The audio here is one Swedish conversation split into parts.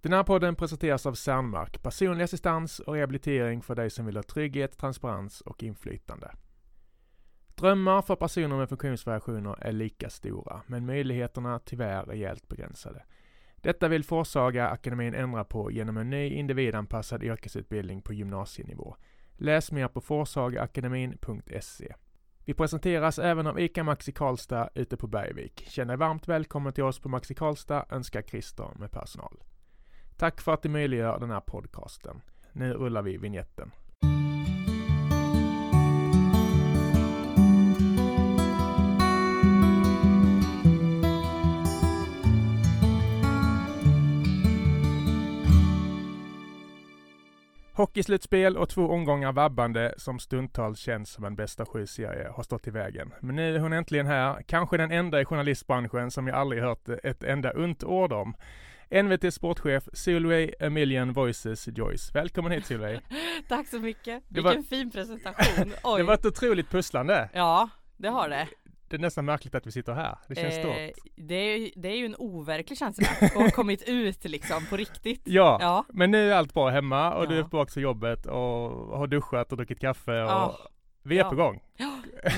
Den här podden presenteras av Cernmark, personlig assistans och rehabilitering för dig som vill ha trygghet, transparens och inflytande. Drömmar för personer med funktionsvariationer är lika stora, men möjligheterna tyvärr rejält begränsade. Detta vill Forsaga akademin ändra på genom en ny individanpassad yrkesutbildning på gymnasienivå. Läs mer på forsagaakademin.se. Vi presenteras även av ICA Maxi Karlstad ute på Bergvik. Känn dig varmt välkommen till oss på Maxi Karlstad, önskar Christer med personal. Tack för att du möjliggör den här podcasten. Nu rullar vi vignetten. Hockeyslutspel och två omgångar vabbande som stundtals känns som en bästa sju-serie har stått i vägen. Men nu är hon äntligen här, kanske den enda i journalistbranschen som jag aldrig hört ett enda ont ord om. NVT sportchef Solveig A Million Voices Joyce. Välkommen hit Solveig. Tack så mycket. Det Vilken var- fin presentation. Oj. Det var ett otroligt pusslande. Ja, det har det. Det är nästan märkligt att vi sitter här. Det känns Eh, stort. det, är, det är ju en overklig känsla att ha kommit ut liksom på riktigt. Ja, Ja. men nu är allt bra hemma och du är Ja. tillbaka till jobbet och har duschat och druckit kaffe och Ja. Vi är Ja. på gång.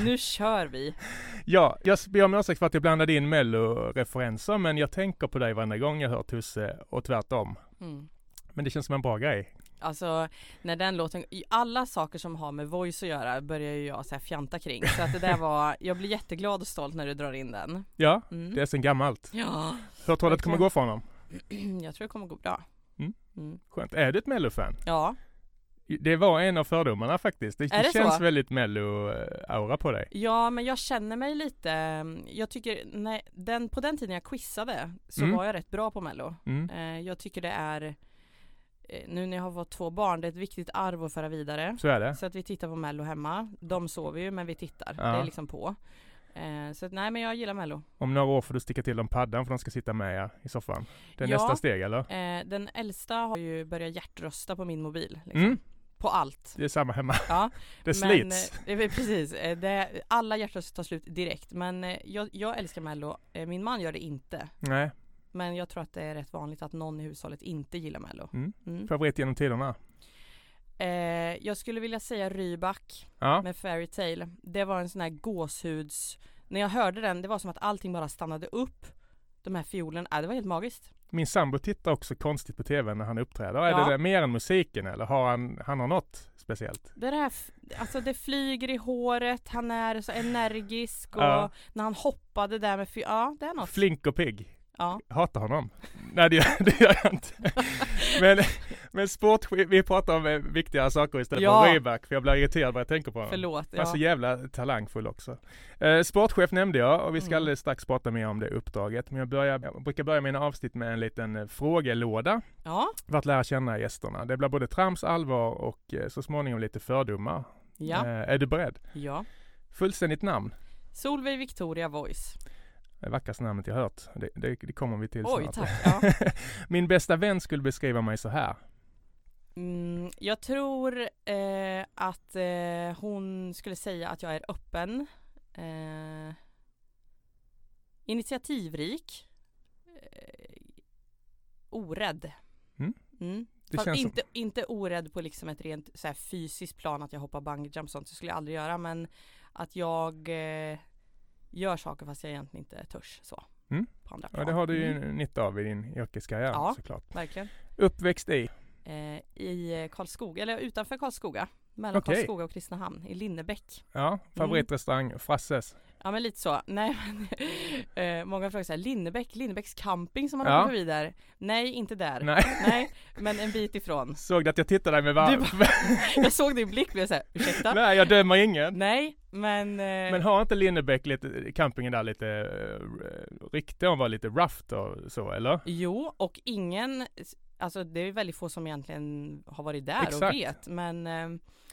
Nu kör vi. Ja, jag ber om ursäkt för att jag blandade in mello-referenser men jag tänker på dig varenda gång jag hör Tusse och tvärtom. Mm. Men det känns som en bra grej. Alltså när den låten, alla saker som har med voice att göra börjar ju jag så här fjanta kring. Så att det där var, jag blir jätteglad och stolt när du drar in den. Ja, Mm. det är sen gammalt. Ja, Hur tror du att det kommer gå för honom? jag tror det kommer gå bra. Mm. Mm. Skönt. Är du ett mello-fan? Ja, Det var en av fördomarna faktiskt. Det, det känns så? väldigt mello-aura på dig. Ja men jag känner mig lite, jag tycker, nej, den, på den tiden jag quizade så Mm. var jag rätt bra på mello. Mm. Eh, jag tycker det är, eh, nu när jag har fått två barn, det är ett viktigt arv att föra vidare. Så är det. Så att vi tittar på mello hemma. De sover ju men vi tittar, Ja. det är liksom på. Eh, så att, nej men jag gillar mello. Om några år får du sticka till dem paddan för de ska sitta med er i soffan. Det är Ja. nästa steg eller? Eh, den äldsta har ju börjat hjärtrösta på min mobil. Liksom. Mm. På allt. Det är samma hemma. Ja, Det men, slits. eh, är väl precis. Eh, det, alla hjärtröster tar slut direkt. Men eh, jag, jag älskar mello. Eh, min man gör det inte. Nej. Men jag tror att det är rätt vanligt att någon i hushållet inte gillar mello. Mm. Mm. Favorit genom tiderna? Eh, jag skulle vilja säga Rybak Ja. med Fairy Tale. Det var en sån här gåshuds... När jag hörde den, det var som att allting bara stannade upp. De här fiolerna, äh, det var helt magiskt. Min sambo tittar också konstigt på tv när han uppträder. Är Ja. det där mer än musiken eller har han, han har något speciellt? Det är det f- alltså det flyger i håret, han är så energisk och Ja. när han hoppade där med ja det är något. Flink och pigg. ja. Hatar honom. Nej det gör, det gör jag inte. Men, men sport, vi pratar om eh, viktigare saker istället Ja. för Rybak för jag blir irriterad när jag tänker på honom. Förlåt. Han är så jävla talangfull också. Eh, sportchef nämnde jag och vi ska Mm. alldeles strax prata mer om det uppdraget. Men jag, börjar, jag brukar börja mina avsnitt med en liten eh, frågelåda ja. för att lära känna gästerna. Det blir både trams, allvar och eh, så småningom lite fördomar. Ja. Är du beredd? ja. Fullständigt namn? Solveig Victoria Voice. Det vackraste namnet jag hört. Det, det, det kommer vi till Oj snart. tack. Ja. Min bästa vän skulle beskriva mig så här. Mm, jag tror eh, att eh, hon skulle säga att jag är öppen. Eh, initiativrik. Eh, orädd. Mm. Mm. Det Fast känns som- inte, inte orädd på liksom ett rent så här, fysiskt plan att jag hoppar bungee jump sånt, det skulle jag aldrig göra men att jag eh, gör saker fast jag egentligen inte törs så. Mm. På andra Ja, det har du ju Mm, nytta av i din yrkeskarriär Ja. såklart. Verkligen. Uppväxt i? Eh, I Karlskoga, eller utanför Karlskoga. Mellan Okej. Karlskoga och Kristinehamn, i Linnebäck. Ja, favoritrestaurang Frasses. Ja men lite så. Nej men eh, många frågar såhär, Linnebäck, Linnebäcks camping som man Ja. åker förbi där. Nej, inte där. Nej. Nej, men en bit ifrån. Såg du att jag tittade dig med varv? Jag såg din blick blev såhär, ursäkta? Nej, jag dömer ingen. Nej, men... Eh, Men har inte Linnebäck lite, campingen där lite uh, rykte om vara lite rough och så eller? Jo, och ingen, alltså det är väldigt få som egentligen har varit där och Exakt. vet, men eh,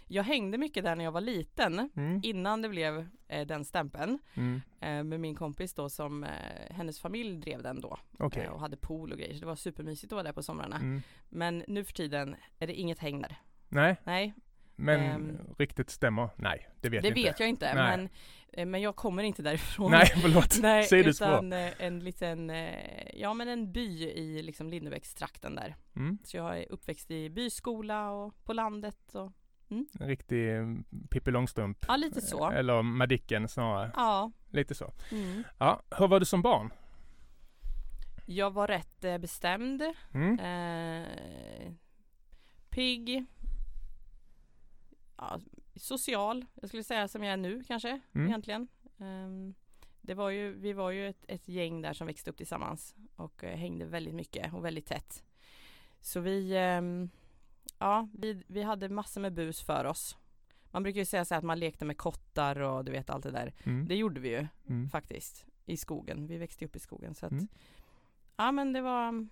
jag hängde mycket där när jag var liten, Mm. innan det blev eh, den stämpeln, Mm. eh, med min kompis då som, eh, hennes familj drev den då, Okej. eh, och hade pool och grejer, så det var supermysigt att vara där på somrarna. Mm. Men nu för tiden är det inget häng där. Nej, Nej, Men Ehm. ryktet stämmer? Nej, det vet det vi inte. vet jag inte Nej. men, eh, men jag kommer inte därifrån. Nej, förlåt. Nej, Sidospår. utan eh, en liten, eh, ja men en by i liksom Lindebäckstrakten där. Mm. Så jag är uppväxt i byskola och på landet och En riktig mm, Pippi Långstrump. ja lite så. Eller Madicken snarare. Ja. Lite så. Mm. Ja, hur var du som barn? Jag var rätt bestämd. Mm. Eh, pigg. Ja, social. Jag skulle säga som jag är nu kanske Mm. egentligen. Ehm, det var ju, vi var ju ett, ett gäng där som växte upp tillsammans och eh, hängde väldigt mycket och väldigt tätt. Så vi, ehm, ja, vi, vi hade massor med bus för oss. Man brukar ju säga så här att man lekte med kottar och du vet allt det där. Mm. Det gjorde vi ju Mm. faktiskt i skogen. Vi växte upp i skogen så att Mm. ja men det var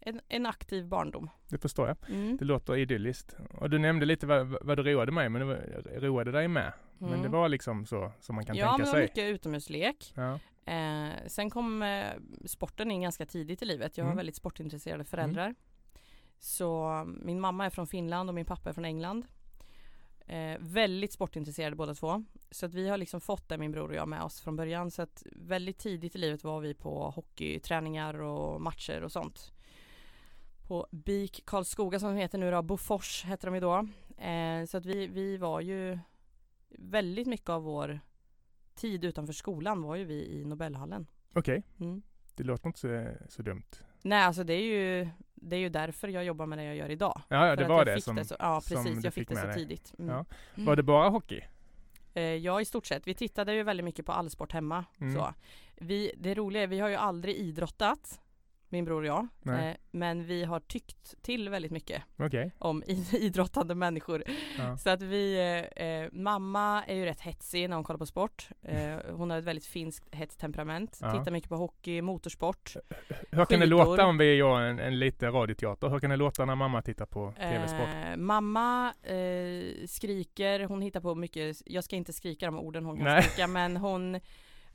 en, en aktiv barndom. Det förstår jag. Mm. Det låter idylliskt. Och du nämnde lite vad, vad du roade mig. Det var, roade dig med. Men Mm. det var liksom så som man kan ja, men tänka det var sig. mycket utomhuslek. Ja. Eh, sen kom eh, sporten in ganska tidigt i livet. Jag har Mm. väldigt sportintresserade föräldrar. Så min mamma är från Finland och min pappa är från England. Eh, väldigt sportintresserade båda två. Så att vi har liksom fått det min bror och jag med oss från början. Så att väldigt tidigt i livet var vi på hockeyträningar och matcher och sånt. På BIK Karlskoga som heter nu då, Bofors heter de ju då. Eh, så att vi, vi var ju väldigt mycket av vår tid utanför skolan var ju vi i Nobelhallen. Okej, Mm. det låter inte så, så dumt. Nej alltså det är ju Det är ju därför jag jobbar med det jag gör idag. Ja, ja det var det som... det så, Ja som precis, du jag fick fick det så dig. tidigt. Mm. Ja. Mm. Var det bara hockey? Eh, Ja i stort sett. Vi tittade ju väldigt mycket på allsport hemma. Mm. Så. Vi, det roliga är, vi har ju aldrig idrottat min bror och jag. Eh, men vi har tyckt till väldigt mycket Okej. om idrottande människor. Ja. Så att vi, eh, eh, mamma är ju rätt hetsig när hon kollar på sport. Eh, hon har ett väldigt finskt hett temperament. Ja. Tittar mycket på hockey, motorsport. Hur kan det låta om vi gör en, en lite radioteater? Hur kan det låta när mamma tittar på tv-sport? Eh, mamma eh, skriker, hon hittar på mycket, jag ska inte skrika de orden hon kan Nej. skrika men hon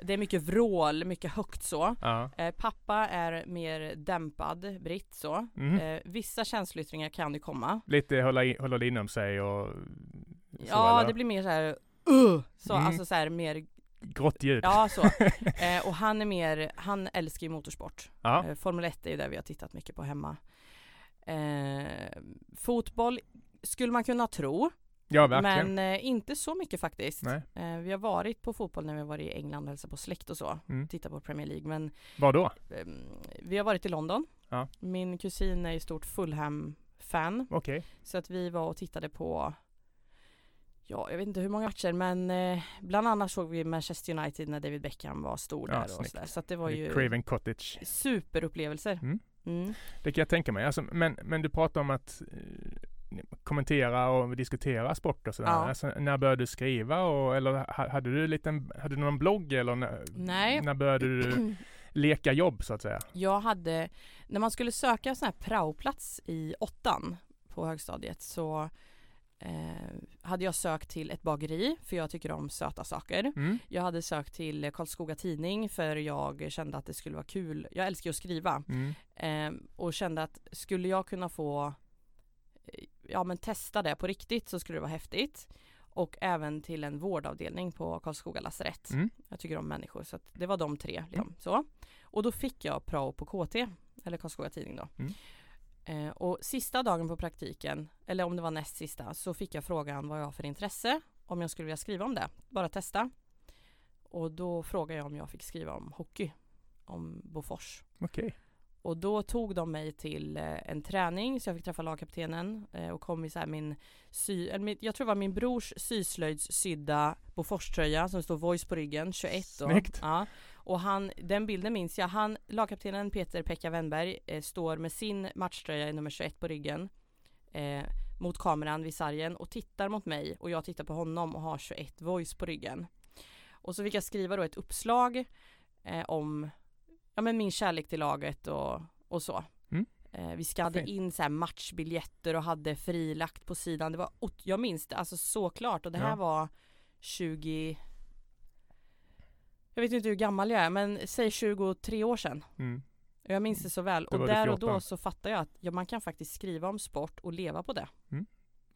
Det är mycket vrål, mycket högt så. Ja. Eh, pappa är mer dämpad, britt så. Mm. Eh, vissa känsloyttringar kan ju komma. Lite hålla, i, hålla det inom sig och så, ja, eller? det blir mer så här uh, så, Mm. alltså så här mer, Grått ljud. ja så. Eh, och han är mer, han älskar ju motorsport. Ja. Eh, Formel 1 är ju det vi har tittat mycket på hemma. Eh, fotboll skulle man kunna tro, ja, verkligen. men eh, inte så mycket faktiskt. Eh, vi har varit på fotboll när vi har varit i England och hälsat på släkt och så. Mm. Tittat på Premier League. Men Var då? ehm, vi har varit i London. Ja. Min kusin är ju stort Fulham-fan. Okej. Så att vi var och tittade på Ja, jag vet inte hur många matcher men eh, bland annat såg vi Manchester United när David Beckham var stor Ja, där och snyggt. sådär. Så att det var ju Craven Cottage. superupplevelser. Mm. Mm. Det kan jag tänka mig. Alltså, men, men du pratar om att eh, kommentera och diskutera sport och sådär. Ja. Alltså, när började du skriva och, eller ha- hade du, liten, hade du någon blogg eller när, Nej. när började du leka jobb så att säga? Jag hade, när man skulle söka sån här praoplats i åttan på högstadiet så eh, hade jag sökt till ett bageri för jag tycker om söta saker. Mm. Jag hade sökt till Karlskoga Tidning för jag kände att det skulle vara kul. Jag älskar ju att skriva Mm. eh, och kände att skulle jag kunna få eh, ja men testa det på riktigt så skulle det vara häftigt. Och även till en vårdavdelning på Karlskoga lasarett. Mm. Jag tycker om människor så att det var de tre. Liksom. Så. Och då fick jag prao på KT, eller Karlskoga Tidning då. Mm. Eh, och sista dagen på praktiken, eller om det var näst sista, så fick jag frågan vad jag har för intresse. Om jag skulle vilja skriva om det, bara testa. Och då frågade jag om jag fick skriva om hockey, om Bofors. Okej. Och då tog de mig till eh, en träning så jag fick träffa lagkaptenen eh, och kom i så min sy, eller jag tror det var min brors syslöjdssydda Boforströja som står voice på ryggen, 21 då. Snyggt. Ja. Och han, den bilden minns jag, han, lagkaptenen Peter Pekka Wennberg eh, står med sin matchtröja i nummer 21 på ryggen eh, mot kameran vid sargen och tittar mot mig och jag tittar på honom och har 21 voice på ryggen. Och så fick jag skriva då ett uppslag eh, om ja, men min kärlek till laget och, och så. Mm. Eh, vi skadde Fint. in så matchbiljetter och hade frilagt på sidan. Det var, jag minns det alltså så klart och det här Ja. var 20 Jag vet inte hur gammal jag är men säg 23 år sedan. Mm. Jag minns det så väl och där och 14. då så fattade jag att ja, man kan faktiskt skriva om sport och leva på det. Mm.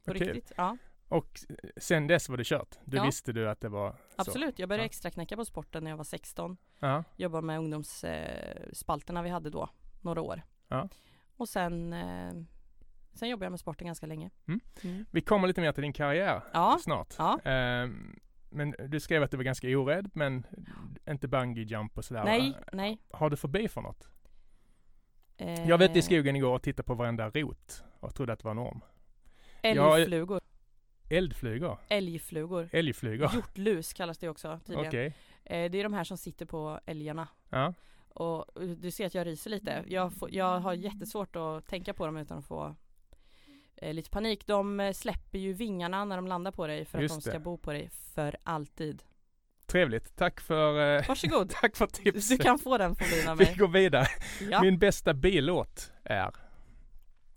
På kul. riktigt. Ja. Och sen dess var det kört? Du Ja. visste du att det var så? Absolut, jag började Ja. extra knäcka på sporten när jag var 16. Ja. Jobbade med ungdomsspalterna vi hade då, några år. Ja. Och sen, eh, sen jobbade jag med sporten ganska länge. Mm. Mm. Vi kommer lite mer till din karriär Ja, snart. Ja. Ehm, men du skrev att du var ganska orädd, men inte bungee jump och sådär. nej, va? nej. Har du förbi för något? Eh, Jag var ute i skogen igår och tittade på varenda rot och trodde att det var en orm. Älgflugor. Eldflugor? Älgflugor. Älgflugor? Hjortlus kallas det också tydligen. Okej. Eh, det är de här som sitter på älgarna. Ja. Och eh, du ser att jag ryser lite. Jag, får, jag har jättesvårt att tänka på dem utan att få eh, lite panik. De eh, släpper ju vingarna när de landar på dig för Just att de ska det. bo på dig för alltid. Trevligt. Tack för, eh, Varsågod. tack för tipset. Du kan få den fobin av Vi mig. går vidare. Ja. Min bästa billåt är?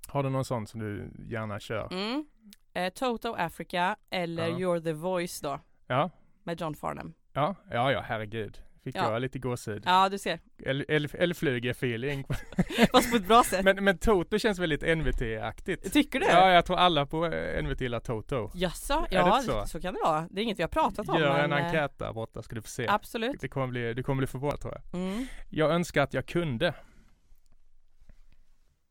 Har du någon sån som du gärna kör? Mm. Eh, Toto Africa eller Ja. You're the voice då Ja? med John Farnham. Ja, ja, ja herregud. Fick Ja. jag lite gåshud. Ja du ser. Älgfluge-feeling. Fast på ett bra sätt. men, men Toto känns väldigt NVT-aktigt. Tycker du? Ja, jag tror alla på NVT gillar Toto. Jaså? Ja så? så? kan det vara. Det är inget vi har pratat om. Gör en men, eh, enkät där borta ska du få se. Absolut. Det kommer bli, du kommer bli förvånad tror jag. Mm. Jag önskar att jag kunde.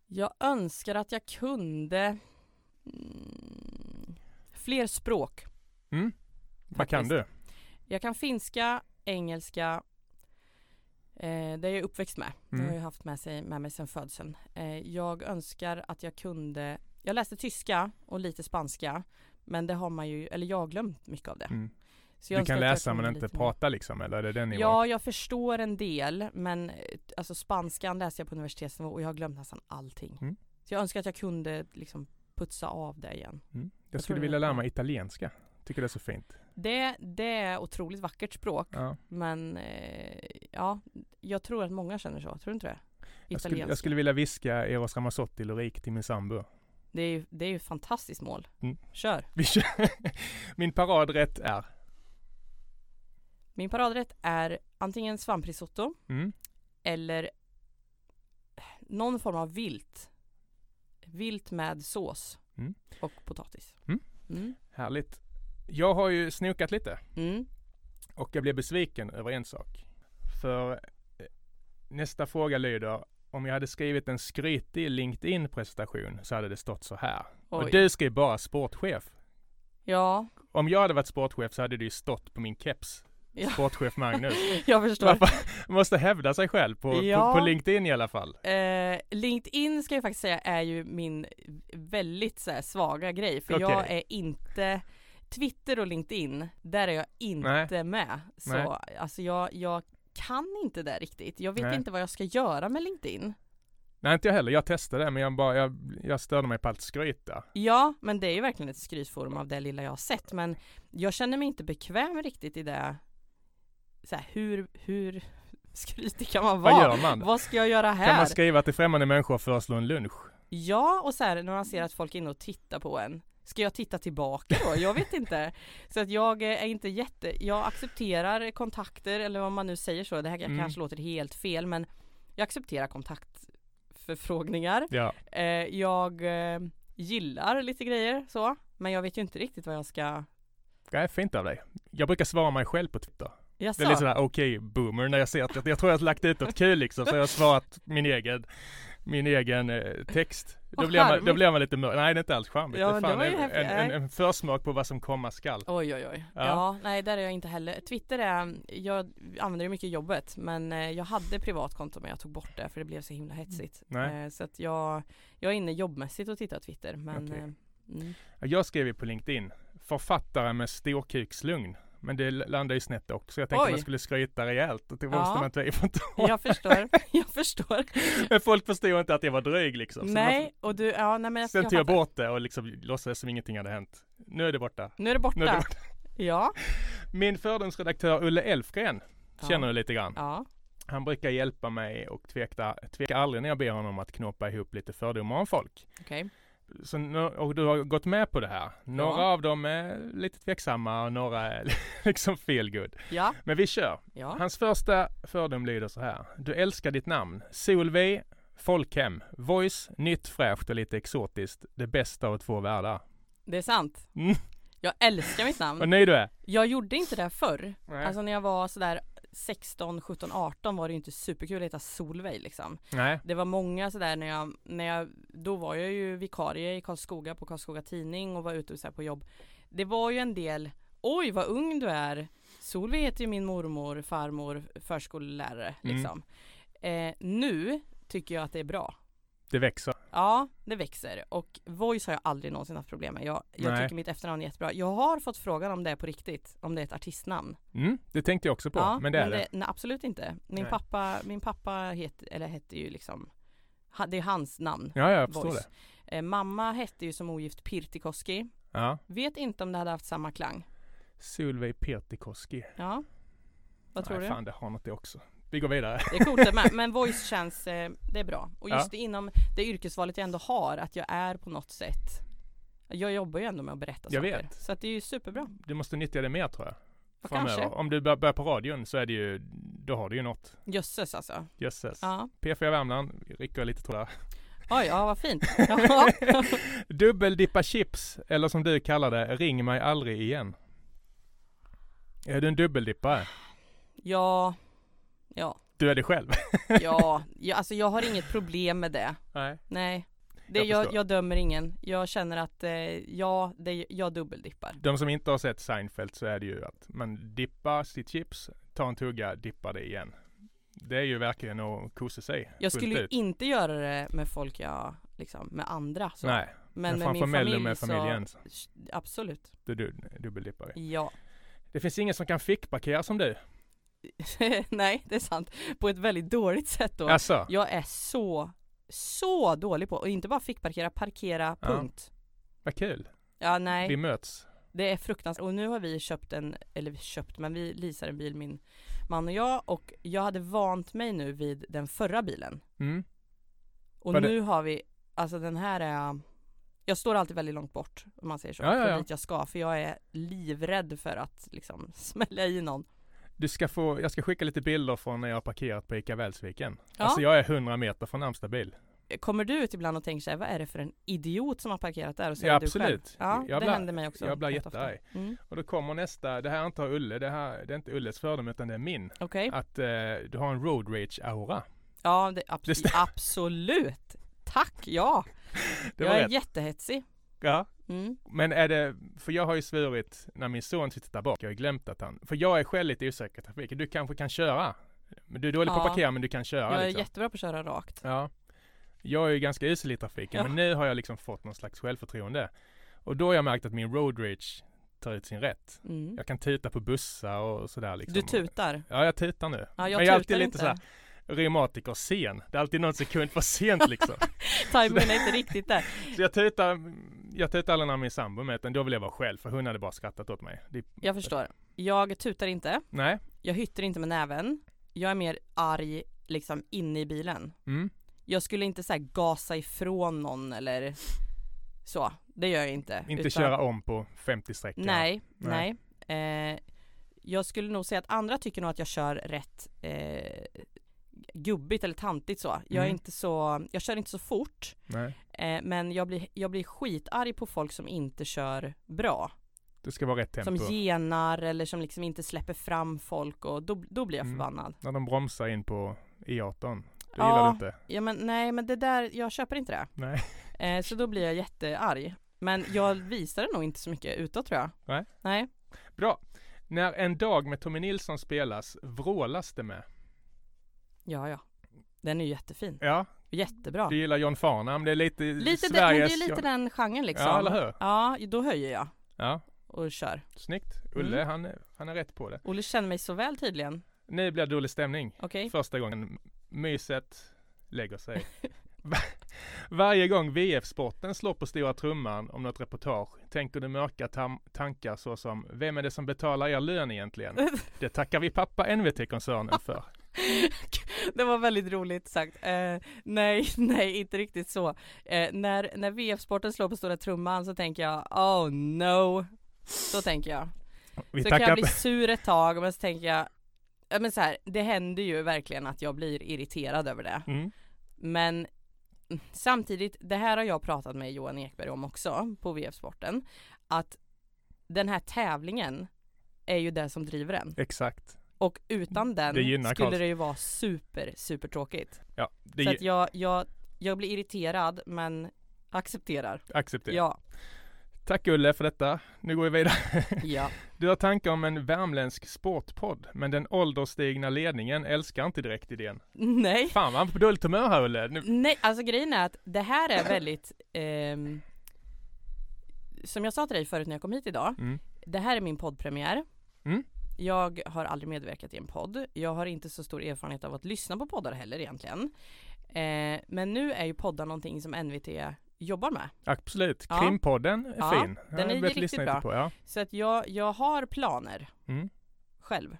Jag önskar att jag kunde mm, fler språk. Mm? Vad kan du? Jag kan finska, engelska, eh, det är jag uppväxt med. Det har Mm. jag haft med, sig, med mig sedan födseln. Eh, jag önskar att jag kunde, jag läste tyska och lite spanska, men det har man ju, eller jag har glömt mycket av det. Mm. Du kan läsa men inte lite mer. prata liksom, eller är det den nivån? Ja, jag förstår en del, men eh, alltså spanskan läste jag på universitetsnivå och jag har glömt nästan allting. Mm. Så jag önskar att jag kunde liksom putsa av det igen. Mm. Jag skulle vilja lära mig italienska. Tycker det är så fint. Det, det är otroligt vackert språk, Ja. men eh, ja, jag tror att många känner så. Tror du inte det? Jag, skulle, jag skulle vilja viska Eros Ramazzotti-lyrik till min sambo. Det är ju det är ju ett fantastiskt mål. Mm. Kör! Vi kör. Min paradrätt är? Min paradrätt är antingen svamprisotto Mm. eller någon form av vilt. Vilt med sås Mm. och potatis. Mm. Mm. Härligt. Jag har ju snokat lite Mm. och jag blev besviken över en sak. För eh, nästa fråga lyder om jag hade skrivit en skrytig LinkedIn-presentation så hade det stått så här. Och Oj. du skrev bara sportchef. Ja, Om jag hade varit sportchef så hade det ju stått på min keps. Ja. Sportchef Magnus. jag förstår. Man måste hävda sig själv på, Ja. på, på LinkedIn i alla fall. Eh, LinkedIn ska jag faktiskt säga är ju min väldigt så här, svaga grej för Okej. jag är inte Twitter och LinkedIn, där är jag inte med. Så Nej. alltså jag, jag kan inte det riktigt. Jag vet Nej. inte vad jag ska göra med LinkedIn. Nej inte jag heller, jag testade det men jag, bara, jag, jag störde mig på allt skryt där. Ja, men det är ju verkligen ett skrytforum av det lilla jag har sett. Men jag känner mig inte bekväm riktigt i det. Så här, hur, hur skrytig kan man Vad vara? gör man? Vad ska jag göra här? Kan man skriva till främmande människor och föreslå en lunch? Ja, och så här när man ser att folk är inne och tittar på en. Ska jag titta tillbaka då? Jag vet inte. Så att jag eh, är inte jätte, jag accepterar kontakter eller vad man nu säger så. Det här Mm. kanske låter helt fel men jag accepterar kontaktförfrågningar. Ja, Eh, jag eh, gillar lite grejer så, men jag vet ju inte riktigt vad jag ska det är fint av dig. Jag brukar svara mig själv på Twitter. Jaså? Det är lite sådär okej boomer när jag ser att jag, jag tror jag har lagt ut något kul liksom så jag har svarat min egen min egen eh, text. Då, blir man, då blir man lite mörk. Nej det är inte alls charmigt. Ja, det är det en, en, en, försmak på vad som komma skall. Oj oj oj. Ja. Ja. nej där är jag inte heller. Twitter är, jag använder det mycket i jobbet men eh, jag hade privatkonto men jag tog bort det för det blev så himla hetsigt. Nej. Eh, så att jag, jag är inne jobbmässigt och tittar på Twitter men eh, mm. Jag skrev ju på LinkedIn, författare med storkukslugn. Men det landade ju snett också. Jag tänkte Oj. man skulle skryta rejält och det Ja. måste man inte ifrån Jag förstår, jag förstår. Men folk förstod inte att jag var dryg liksom. Nej och du, ja nej men man, jag, sen tog jag bort det och liksom låtsades som ingenting hade hänt. Nu är det borta. Nu är det borta. Är det borta. Ja. Min fördomsredaktör Ulle Elfgren Ja. känner du lite grann. Ja. Han brukar hjälpa mig och tvekar aldrig när jag ber honom att knåpa ihop lite fördomar om folk. Okej. Så, och du har gått med på det här. Några Ja. av dem är lite tveksamma och några är liksom feel good. Ja. Men vi kör. Ja. Hans första fördom lyder så här. Du älskar ditt namn. Solveig, folkhem, voice, nytt, fräscht och lite exotiskt. Det bästa av två världar. Det är sant. Mm. Jag älskar mitt namn. Vad nöjd du är? Jag gjorde inte det förr. Nej. Alltså när jag var sådär 16, 17, 18 var det ju inte superkul att heta Solveig liksom. Nej. Det var många sådär när jag, när jag, då var jag ju vikarie i Karlskoga på Karlskoga Tidning och var ute så här på jobb. Det var ju en del, oj vad ung du är. Solveig heter ju min mormor, farmor, förskollärare Mm. liksom. Eh, nu tycker jag att det är bra. Det växer. Ja, det växer och voice har jag aldrig någonsin haft problem med. Jag, jag tycker mitt efternamn är jättebra. Jag har fått frågan om det är på riktigt, om det är ett artistnamn. Mm, det tänkte jag också på, ja, men det är det. nej, absolut inte. Min Nej. pappa, min pappa het, eller hette ju liksom, det är hans namn. Ja, jag förstår Voice. det. Eh, mamma hette ju som ogift Pirtikoski. Ja. Vet inte om det hade haft samma klang. Solveig Pirtikoski. Ja. Vad tror Nej, du? fan det har något det också. Vi går vidare. Det är coolt med, men voice känns, eh, det är bra. Och just Ja. inom det yrkesvalet jag ändå har, att jag är på något sätt Jag jobbar ju ändå med att berätta Jag saker. vet. Så att det är ju superbra. Du måste nyttja det mer tror jag. Ja, kanske. Om du bör- börjar på radion så är det ju, då har du ju något. Jösses alltså. Jösses. Ja. P4 Värmland, rycker lite trådar. Oj, ja vad fint. Ja. Dubbeldippa chips, eller som du kallar det, ring mig aldrig igen. Är du en dubbeldippare? ja. Ja. Du är det själv? Ja. ja. Alltså jag har inget problem med det. Nej. Nej. Det, Jag jag, jag, dömer ingen. Jag känner att eh, ja, det, jag dubbeldippar. De som inte har sett Seinfeld så är det ju att man dippar sitt chips, tar en tugga, dippar det igen. Det är ju verkligen att kosa sig Jag skulle ju ut. inte göra det med folk jag, liksom, med andra. Så. Nej, Men, men, med min familj med familjen. så, absolut. Du, du dubbeldippare. Ja. Det finns ingen som kan fickparkera som du. Nej, det är sant. På ett väldigt dåligt sätt då. Alltså, Jag är så, så dålig på, och inte bara fick parkera, parkera, Ja. punkt. vad kul. Ja, nej. Vi möts. Det är fruktansvärt. Och nu har vi köpt en, eller köpt, men vi leasar en bil min man och jag och jag hade vant mig nu vid den förra bilen. Mm. Och det- nu har vi, alltså den här är jag står alltid väldigt långt bort om man säger så, Ja, ja, ja. dit jag ska för jag är livrädd för att liksom smälla i någon. Du ska få, jag ska skicka lite bilder från när jag har parkerat på ICA Välsviken. Ja. Alltså jag är 100 meter från närmsta bil. Kommer du ut ibland och tänker så här, vad är det för en idiot som har parkerat där? Och så Ja, absolut. Ja, Jag det blir- händer mig också. jag blir jättearg. Mm. Och då kommer nästa, det här är inte Ulle, det här det är inte Ulles fördom utan det är min. Okej. Att eh, du har en road rage aura. Ja, det, abs- Det absolut. Tack, ja. Det jag är rätt. jättehetsig. Ja. Mm. Men är det, för jag har ju svurit när min son sitter där bak, jag har glömt att han, för jag är själv lite osäker i trafiken. Du kanske kan köra. Men du är dålig på att Ja. parkera men du kan köra Jag är liksom. jättebra på att köra rakt. Ja. Jag är ju ganska usel i trafiken Ja. men nu har jag liksom fått någon slags självförtroende. Och då har jag märkt att min road rage tar ut sin rätt. Mm. Jag kan tuta på bussar och sådär liksom. Du tutar? Ja, jag tutar nu. Ja, jag men jag är alltid tutar lite inte. såhär reumatiker sen. Det är alltid någon sekund för sent liksom. Timingen är inte riktigt där. Så jag tutar, jag tutar aldrig när min sambo med utan då vill jag vara själv för hon hade bara skrattat åt mig. Det, Jag förstår. Jag tutar inte. nej. Jag hytter inte med näven. Jag är mer arg liksom inne i bilen. Mm. Jag skulle inte så gasa ifrån någon eller så. Det gör jag inte. Inte Utan- köra om på 50 sträckor. Nej, Nej. nej. Eh, jag skulle nog säga att andra tycker nog att jag kör rätt eh, gubbigt eller tantigt så. Jag är Mm. inte så, jag kör inte så fort. nej. Eh, men jag blir, jag blir skitarg på folk som inte kör bra. Det ska vara rätt tempo. Som genar eller som liksom inte släpper fram folk och då, då blir jag Mm. förbannad. När de bromsar in på E18. Det Ja. gillar du inte? Ja men nej men det där, jag köper inte det. Nej. Eh, så då blir jag jättearg. Men jag visar det nog inte så mycket utåt tror jag. Nej. Nej. Bra. När en dag med Tommy Nilsson spelas, vrålas det med? Ja ja. Den är ju jättefin. Ja, Jättebra. du gillar John Farnham. Det är lite, Lite men det Sveriges... är lite den genren liksom. Ja, eller hur? Ja, då höjer jag Ja, och kör. snyggt. Ulle, Mm. han, är- han är rätt på det. Olle känner mig så väl tydligen. Nu blir det dålig stämning. Okej? Första gången myset lägger sig. Va- Varje gång VF-sporten slår på stora trumman om något reportage tänker du mörka tam- tankar såsom Vem är det som betalar er lön egentligen? Det tackar vi pappa NVT-koncernen för. det var väldigt roligt sagt. Eh, nej, nej, inte riktigt så. Eh, när, när VF-sporten slår på stora trumman så tänker jag oh no. Så tänker jag. Vi så kan jag bli sur ett tag men så tänker jag Ja men så här, det händer ju verkligen att jag blir irriterad över det. mm, Men samtidigt, det här har jag pratat med Johan Ekberg om också på VF-sporten. Att den här tävlingen är ju det som driver en. Exakt. Och utan den Det skulle det ju vara super, super tråkigt. Ja, det Så att jag, jag, jag blir irriterad men accepterar. accepterat. Ja, Tack Ulle för detta. Nu går vi vidare. ja. Du har tankar om en värmländsk sportpodd, men den ålderstigna ledningen älskar inte direkt idén. Nej. Fan vad han på dåligt humör här Ulle. Nu, Nej, alltså grejen är att det här är väldigt ehm, Som jag sa till dig förut när jag kom hit idag mm. Det här är min poddpremiär Mm. Jag har aldrig medverkat i en podd Jag har inte så stor erfarenhet av att lyssna på poddar heller egentligen eh, Men nu är ju poddar någonting som NVT jobbar med Absolut. Ja. Krimpodden är Ja, fin. den Jag är börjat riktigt bra. På, ja. Så att jag, jag har planer mm. själv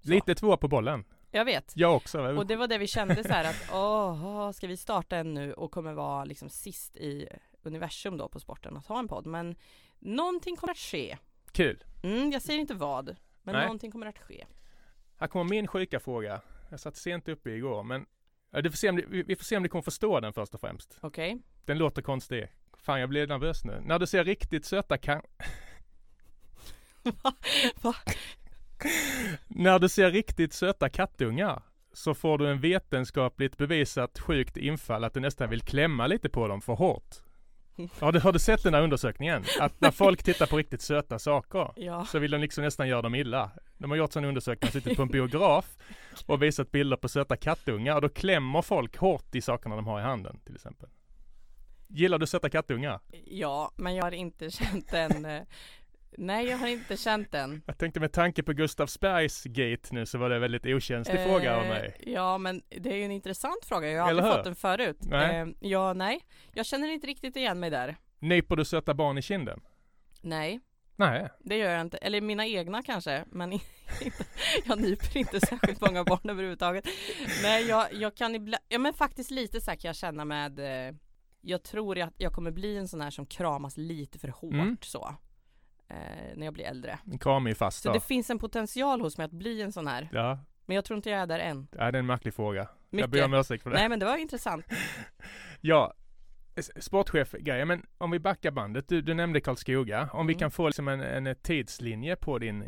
Så. Lite två på bollen. Jag vet Jag också. Och det var det vi kände så här att åh, ska vi starta en nu och kommer vara liksom sist i universum då på sporten att ha en podd men någonting kommer att ske. Kul. Mm, jag säger inte vad, men Nej. någonting kommer att ske. Här kommer min sjuka fråga. Jag satt sent uppe igår, men du får se om du, vi får se om du kommer förstå den först och främst. Okej? Den låter konstig. Fan, jag blir nervös nu. När du ser riktigt söta kan... Va? När du ser riktigt söta kattungar så får du en vetenskapligt bevisat sjukt infall att du nästan vill klämma lite på dem för hårt. Har du, har du sett den här undersökningen? Att när folk tittar på riktigt söta saker Ja. så vill de liksom nästan göra dem illa. De har gjort sådana undersökningar, suttit på en biograf och visat bilder på söta kattungar och då klämmer folk hårt i sakerna de har i handen till exempel. Gillar du söta kattungar? ja, men jag har inte känt den eh, Nej, jag har inte känt den. Jag tänkte med tanke på Gustavsbergs gate nu så var det en väldigt okänslig fråga av Eh, mig. Ja, men det är ju en intressant fråga. Jag har Eller aldrig hur? fått den förut. Nej. Eh, ja, nej. Jag känner inte riktigt igen mig där. Nyper du söta barn i kinden? Nej. Nej. Det gör jag inte, eller mina egna kanske, men inte, jag nyper inte särskilt många barn överhuvudtaget. Nej, jag, jag kan ibland, ja men faktiskt lite så här kan jag känna med, eh, jag tror att jag kommer bli en sån här som kramas lite för hårt Mm. så. Eh, när jag blir äldre. Kram är fast Så då. det finns en potential hos mig att bli en sån här. Ja, Men jag tror inte jag är där än. ja, det är en märklig fråga. Jag Mycket. ber om ursäkt för det. Nej men det var intressant. Ja, s- sportchef-grejer, men om vi backar bandet. Du, du nämnde Karlskoga. Om vi Mm. kan få liksom en, en tidslinje på din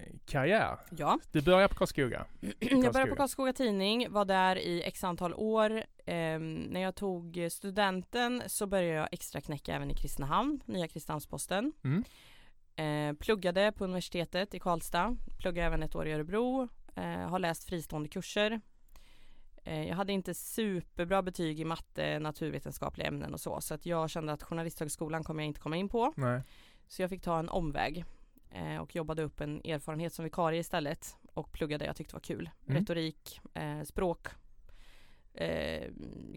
yrkeskarriär. Ja. Du börjar på Karlskoga. Jag började på Karlskoga Tidning, var där i x antal år. Ehm, när jag tog studenten så började jag extra knäcka även i Kristinehamn, Nya Kristinehamns-Posten. Mm. Eh, pluggade på universitetet i Karlstad, pluggade även ett år i Örebro, eh, har läst fristående kurser. Eh, jag hade inte superbra betyg i matte, naturvetenskapliga ämnen och så, så att jag kände att Journalisthögskolan kommer jag inte komma in på. Nej. Så jag fick ta en omväg eh, och jobbade upp en erfarenhet som vikarie istället och pluggade jag tyckte var kul. Mm. Retorik, eh, språk, eh,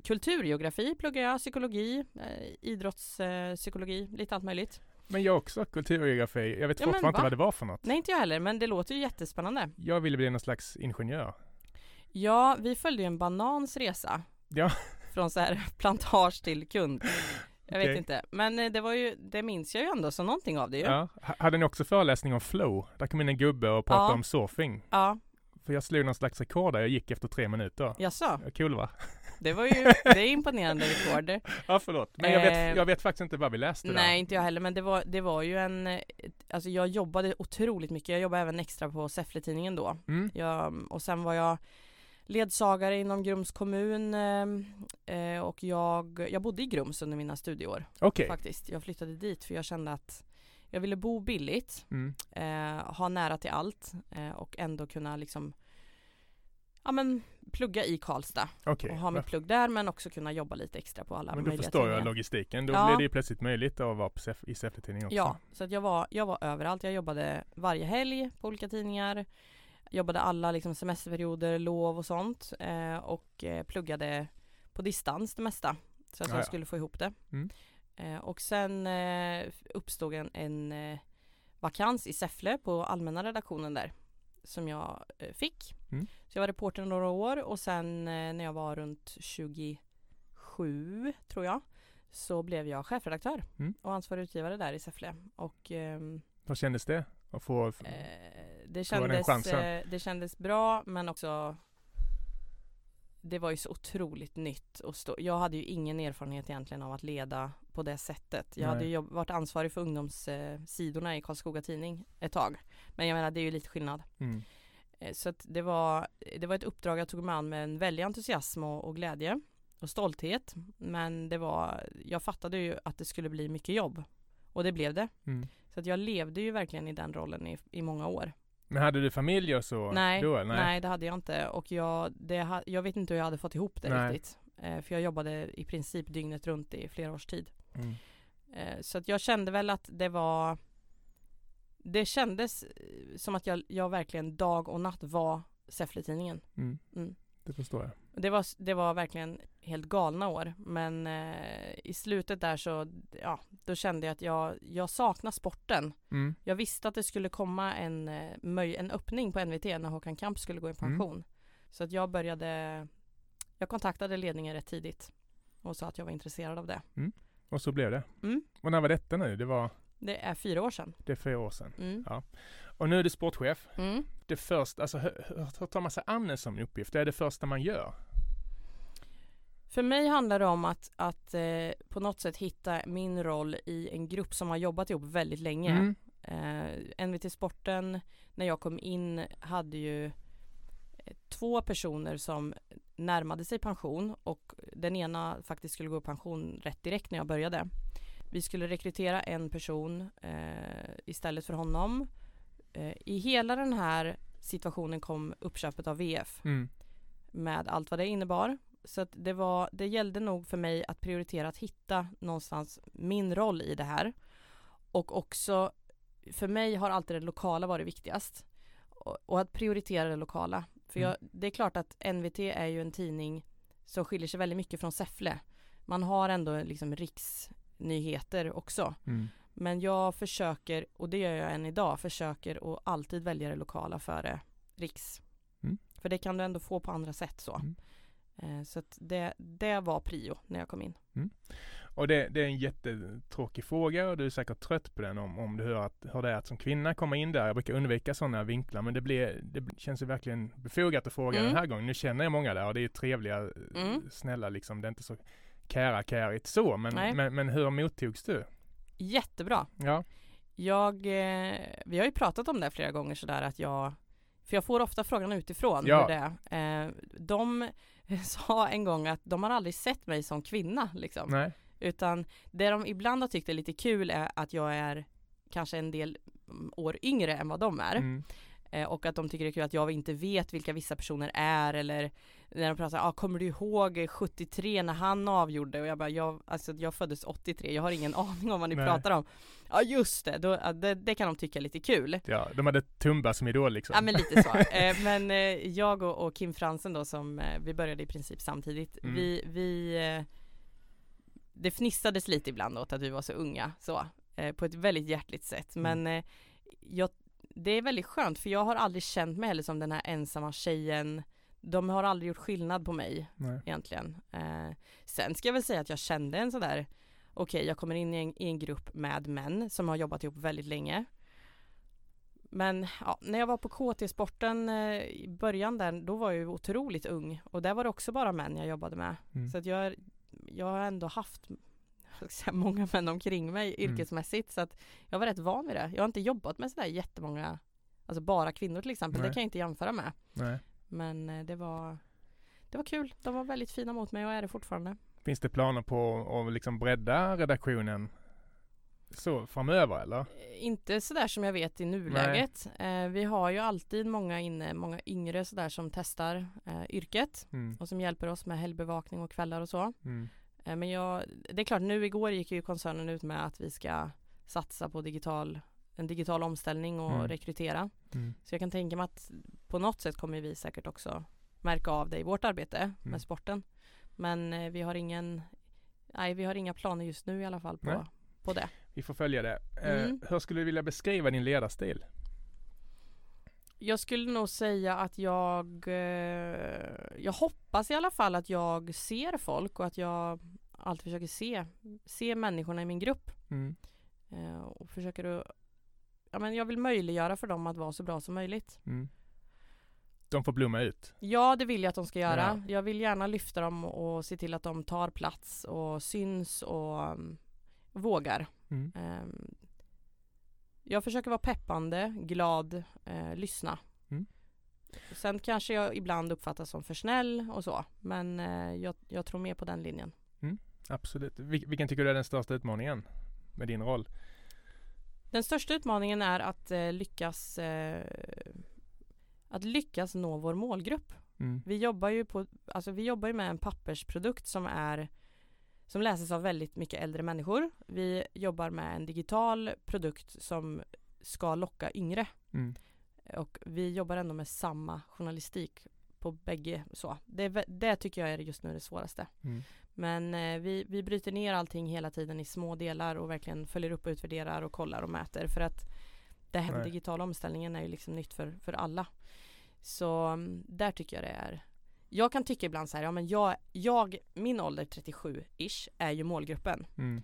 kulturgeografi pluggade jag, psykologi, eh, idrottspsykologi, psykologi, lite allt möjligt. Men jag också, kulturgeografi. Jag vet Ja, fortfarande inte va? vad det var för något. Nej inte jag heller men det låter ju jättespännande. Jag ville bli någon slags ingenjör. Ja, vi följde ju en banans resa. Ja. Från så här plantage till kund. Jag vet inte, men eh, det var ju, det minns jag ju ändå som någonting av det ju. Ja. H- Hade ni också föreläsning om flow? Där kom in en gubbe och pratade Ja. om surfing. Ja, För jag slog någon slags rekord där. Jag gick efter tre minuter. jaså? Ja, Kul va? Det var ju, det är imponerande rekord. Ja förlåt. Men jag Eh, vet, jag vet faktiskt inte vad vi läste där. Nej, inte jag heller, men det var, det var ju en, eh, alltså jag jobbade otroligt mycket. Jag jobbade även extra på Säffle-tidningen då. Mm. Jag, och sen var jag ledsagare inom Grums kommun eh, eh, och jag, jag bodde i Grums under mina studieår Okej. faktiskt. Jag flyttade dit för jag kände att jag ville bo billigt, Mm. eh, ha nära till allt eh, och ändå kunna liksom Ja men plugga i Karlstad Okej. och ha mitt plugg där men också kunna jobba lite extra på alla Men då möjliga förstår jag tidningar. logistiken. Då Ja. blir det plötsligt möjligt att vara Säf- i Säffle-tidningen också. Ja, så att jag var, jag var överallt. Jag jobbade varje helg på olika tidningar. Jobbade alla liksom semesterperioder, lov och sånt. Eh, och eh, pluggade på distans det mesta. Så att Ja, jag ja. skulle få ihop det. Mm. Eh, och sen eh, uppstod en, en eh, vakans i Säffle på allmänna redaktionen där. Som jag eh, fick. Mm. Så jag var reporter några år och sen eh, när jag var runt 27 tror jag. Så blev jag chefredaktör Mm. och ansvarig utgivare där i Säffle. Och ehm, Hur kändes det? Att få... eh, det, kändes, chansen? eh, det kändes bra men också det var ju så otroligt nytt och stå, jag hade ju ingen erfarenhet egentligen av att leda på det sättet. Jag Nej. hade ju varit ansvarig för ungdomssidorna i Karlskoga Tidning ett tag. Men jag menar det är ju lite skillnad. Mm. Eh, Så att det var, det var ett uppdrag jag tog mig an med en väldig entusiasm och, och glädje och stolthet. Men det var, jag fattade ju att det skulle bli mycket jobb. Och det blev det. Mm. Så att jag levde ju verkligen i den rollen i, i många år. Men hade du familj och så Nej, då? nej. det hade jag inte. Och jag, det, jag vet inte hur jag hade fått ihop det Nej. riktigt. Eh, för jag jobbade i princip dygnet runt i flera års tid. Mm. Eh, så att jag kände väl att det var Det kändes eh, som att jag, jag verkligen dag och natt var Säffle-tidningen. Mm. Mm. Det förstår jag. Det var, det var verkligen helt galna år men eh, i slutet där så ja, då kände jag att jag, jag saknar sporten. Mm. Jag visste att det skulle komma en, eh, en öppning på NVT när Håkan Kamp skulle gå i Mm. pension. Så att jag började Jag kontaktade ledningen rätt tidigt och sa att jag var intresserad av det. Och så blev det. Mm. Och när var detta nu? Det var Det är fyra år sedan. det är fyra år sedan. Mm. Och nu är du sportchef. Mm. Det första, alltså hur, hur tar man sig an en sån uppgift? Det är det första man gör. För mig handlar det om att, att eh, på något sätt hitta min roll i en grupp som har jobbat ihop väldigt länge. Mm. Eh, NVT Sporten, när jag kom in, hade ju eh, två personer som närmade sig pension och den ena faktiskt skulle gå i pension rätt direkt när jag började. Vi skulle rekrytera en person eh, istället för honom. Eh, I hela den här situationen kom uppköpet av VF Mm. med allt vad det innebar. Så att det, var, det gällde nog för mig att prioritera att hitta någonstans min roll i det här. Och också, för mig har alltid det lokala varit viktigast. Och, och att prioritera det lokala. För jag, det är klart att NVT är ju en tidning som skiljer sig väldigt mycket från Säffle. Man har ändå liksom riksnyheter också. Mm. Men jag försöker, och det gör jag än idag, försöker att alltid välja det lokala före riks. Mm. För det kan du ändå få på andra sätt så. Mm. Eh, Så att det, det var prio när jag kom in. Och det, det är en jättetråkig fråga och du är säkert trött på den om, om du hör, att, hör det att som kvinna komma in där. Jag brukar undvika sådana vinklar men det, blir, det känns ju verkligen befogat att fråga Mm. den här gången. Nu känner jag många där och det är trevliga, Mm. snälla liksom. Det är inte så kära kärigt så men, men, men hur mottogs du? Jättebra. Ja. Jag, eh, vi har ju pratat om det flera gånger sådär att jag för jag får ofta frågan utifrån Ja. hur det är. Eh, de sa en gång att de har aldrig sett mig som kvinna liksom. Nej. Utan det de ibland har tyckt är lite kul är att jag är kanske en del mm, år yngre än vad de är. Mm. Eh, och att de tycker det är kul att jag inte vet vilka vissa personer är eller när de pratar, ah, kommer du ihåg 73 när han avgjorde? Och jag bara, jag, alltså jag föddes 83, jag har ingen aning om vad ni Nej. pratar om. Ja just det, då, det, det kan de tycka är lite kul. Ja, de hade Tumba som idol liksom. Ja men lite så. Eh, men eh, jag och, och Kim Fransen då som vi började i princip samtidigt. Mm. Vi, vi Det fnissades lite ibland åt att vi var så unga så. På ett väldigt hjärtligt sätt. Mm. Men eh, jag, det är väldigt skönt för jag har aldrig känt mig heller som den här ensamma tjejen. De har aldrig gjort skillnad på mig Nej. egentligen. Eh, sen ska jag väl säga att jag kände en sådär Okej, jag kommer in i en, i en grupp med män som har jobbat ihop väldigt länge. Men ja, när jag var på KT-sporten eh, i början där, då var jag ju otroligt ung och där var det också bara män jag jobbade med. Mm. Så att jag, jag har ändå haft säga, många män omkring mig Mm. yrkesmässigt så att jag var rätt van vid det. Jag har inte jobbat med sådär jättemånga, alltså bara kvinnor till exempel, Nej. det kan jag inte jämföra med. Nej. Men eh, det var det var kul. De var väldigt fina mot mig och är det fortfarande. Finns det planer på att liksom bredda redaktionen så framöver eller? Eh, Inte sådär som jag vet i nuläget. Eh, vi har ju alltid många inne, många yngre sådär som testar eh, yrket Mm. och som hjälper oss med helgbevakning och kvällar och så. Mm. Eh, men jag, det är klart, nu igår gick ju koncernen ut med att vi ska satsa på digital, en digital omställning och Mm. rekrytera. Mm. Så jag kan tänka mig att på något sätt kommer vi säkert också märka av det i vårt arbete Mm. med sporten. Men eh, vi har ingen, nej vi har inga planer just nu i alla fall Nej. på, på det. Vi får följa det. Eh, Mm. hur skulle du vilja beskriva din ledarstil? Jag skulle nog säga att jag, eh, jag hoppas i alla fall att jag ser folk och att jag alltid försöker se, se människorna i min grupp. Mm. Eh, och försöker att, ja men jag vill möjliggöra för dem att vara så bra som möjligt. Mm. de får blomma ut. Ja, det vill jag att de ska göra. Ja. Jag vill gärna lyfta dem och se till att de tar plats och syns och um, vågar. Mm. Ehm, jag försöker vara peppande, glad, eh, lyssna. Mm. Sen kanske jag ibland uppfattas som för snäll och så, men eh, jag, jag tror mer på den linjen. Absolut. Vil- vilken tycker du är den största utmaningen med din roll? Den största utmaningen är att eh, lyckas eh, att lyckas nå vår målgrupp. Mm. Vi jobbar ju på, alltså vi jobbar ju med en pappersprodukt som är som läses av väldigt mycket äldre människor. Vi jobbar med en digital produkt som ska locka yngre Mm. och vi jobbar ändå med samma journalistik på bägge så. Det, det tycker jag är just nu det svåraste. Mm. Men eh, vi, vi bryter ner allting hela tiden i små delar och verkligen följer upp och utvärderar och kollar och mäter för att det här med Nej. digitala omställningen är ju liksom nytt för, för alla. Så mm, där tycker jag det är jag kan tycka ibland så här, ja men jag, jag min ålder 37-ish är ju målgruppen. Mm.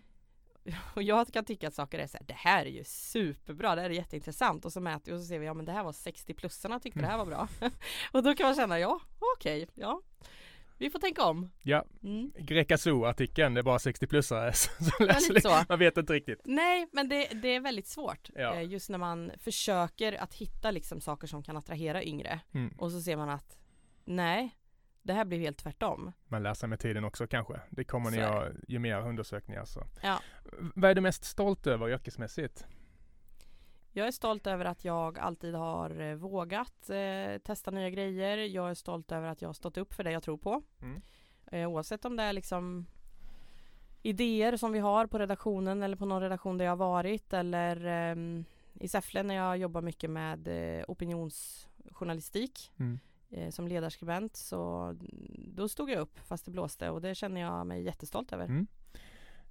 Och jag kan tycka att saker är så här, det här är ju superbra, det här är jätteintressant och så mäter vi och så ser vi, ja men det här var 60-plussarna tyckte det här var bra. och då kan man känna, ja okej, ja. Vi får tänka om. Ja, Mm. Greca Zoo-artikeln, det är bara 60-plussare som läser lite så. Man vet inte riktigt. Nej, men det, det är väldigt svårt. Ja. Eh, Just när man försöker att hitta liksom saker som kan attrahera yngre. Mm. Och så ser man att nej, det här blir helt tvärtom. Man lär sig med tiden också kanske. Det kommer ni ha ju mer undersökningar så. Ja. Vad är du mest stolt över yrkesmässigt? Jag är stolt över att jag alltid har eh, vågat eh, testa nya grejer. Jag är stolt över att jag har stått upp för det jag tror på. Mm. Eh, oavsett om det är liksom idéer som vi har på redaktionen eller på någon redaktion där jag har varit eller ehm, i Säffle när jag jobbar mycket med eh, opinionsjournalistik Mm. Eh, som ledarskribent så då stod jag upp fast det blåste och det känner jag mig jättestolt över. Mm.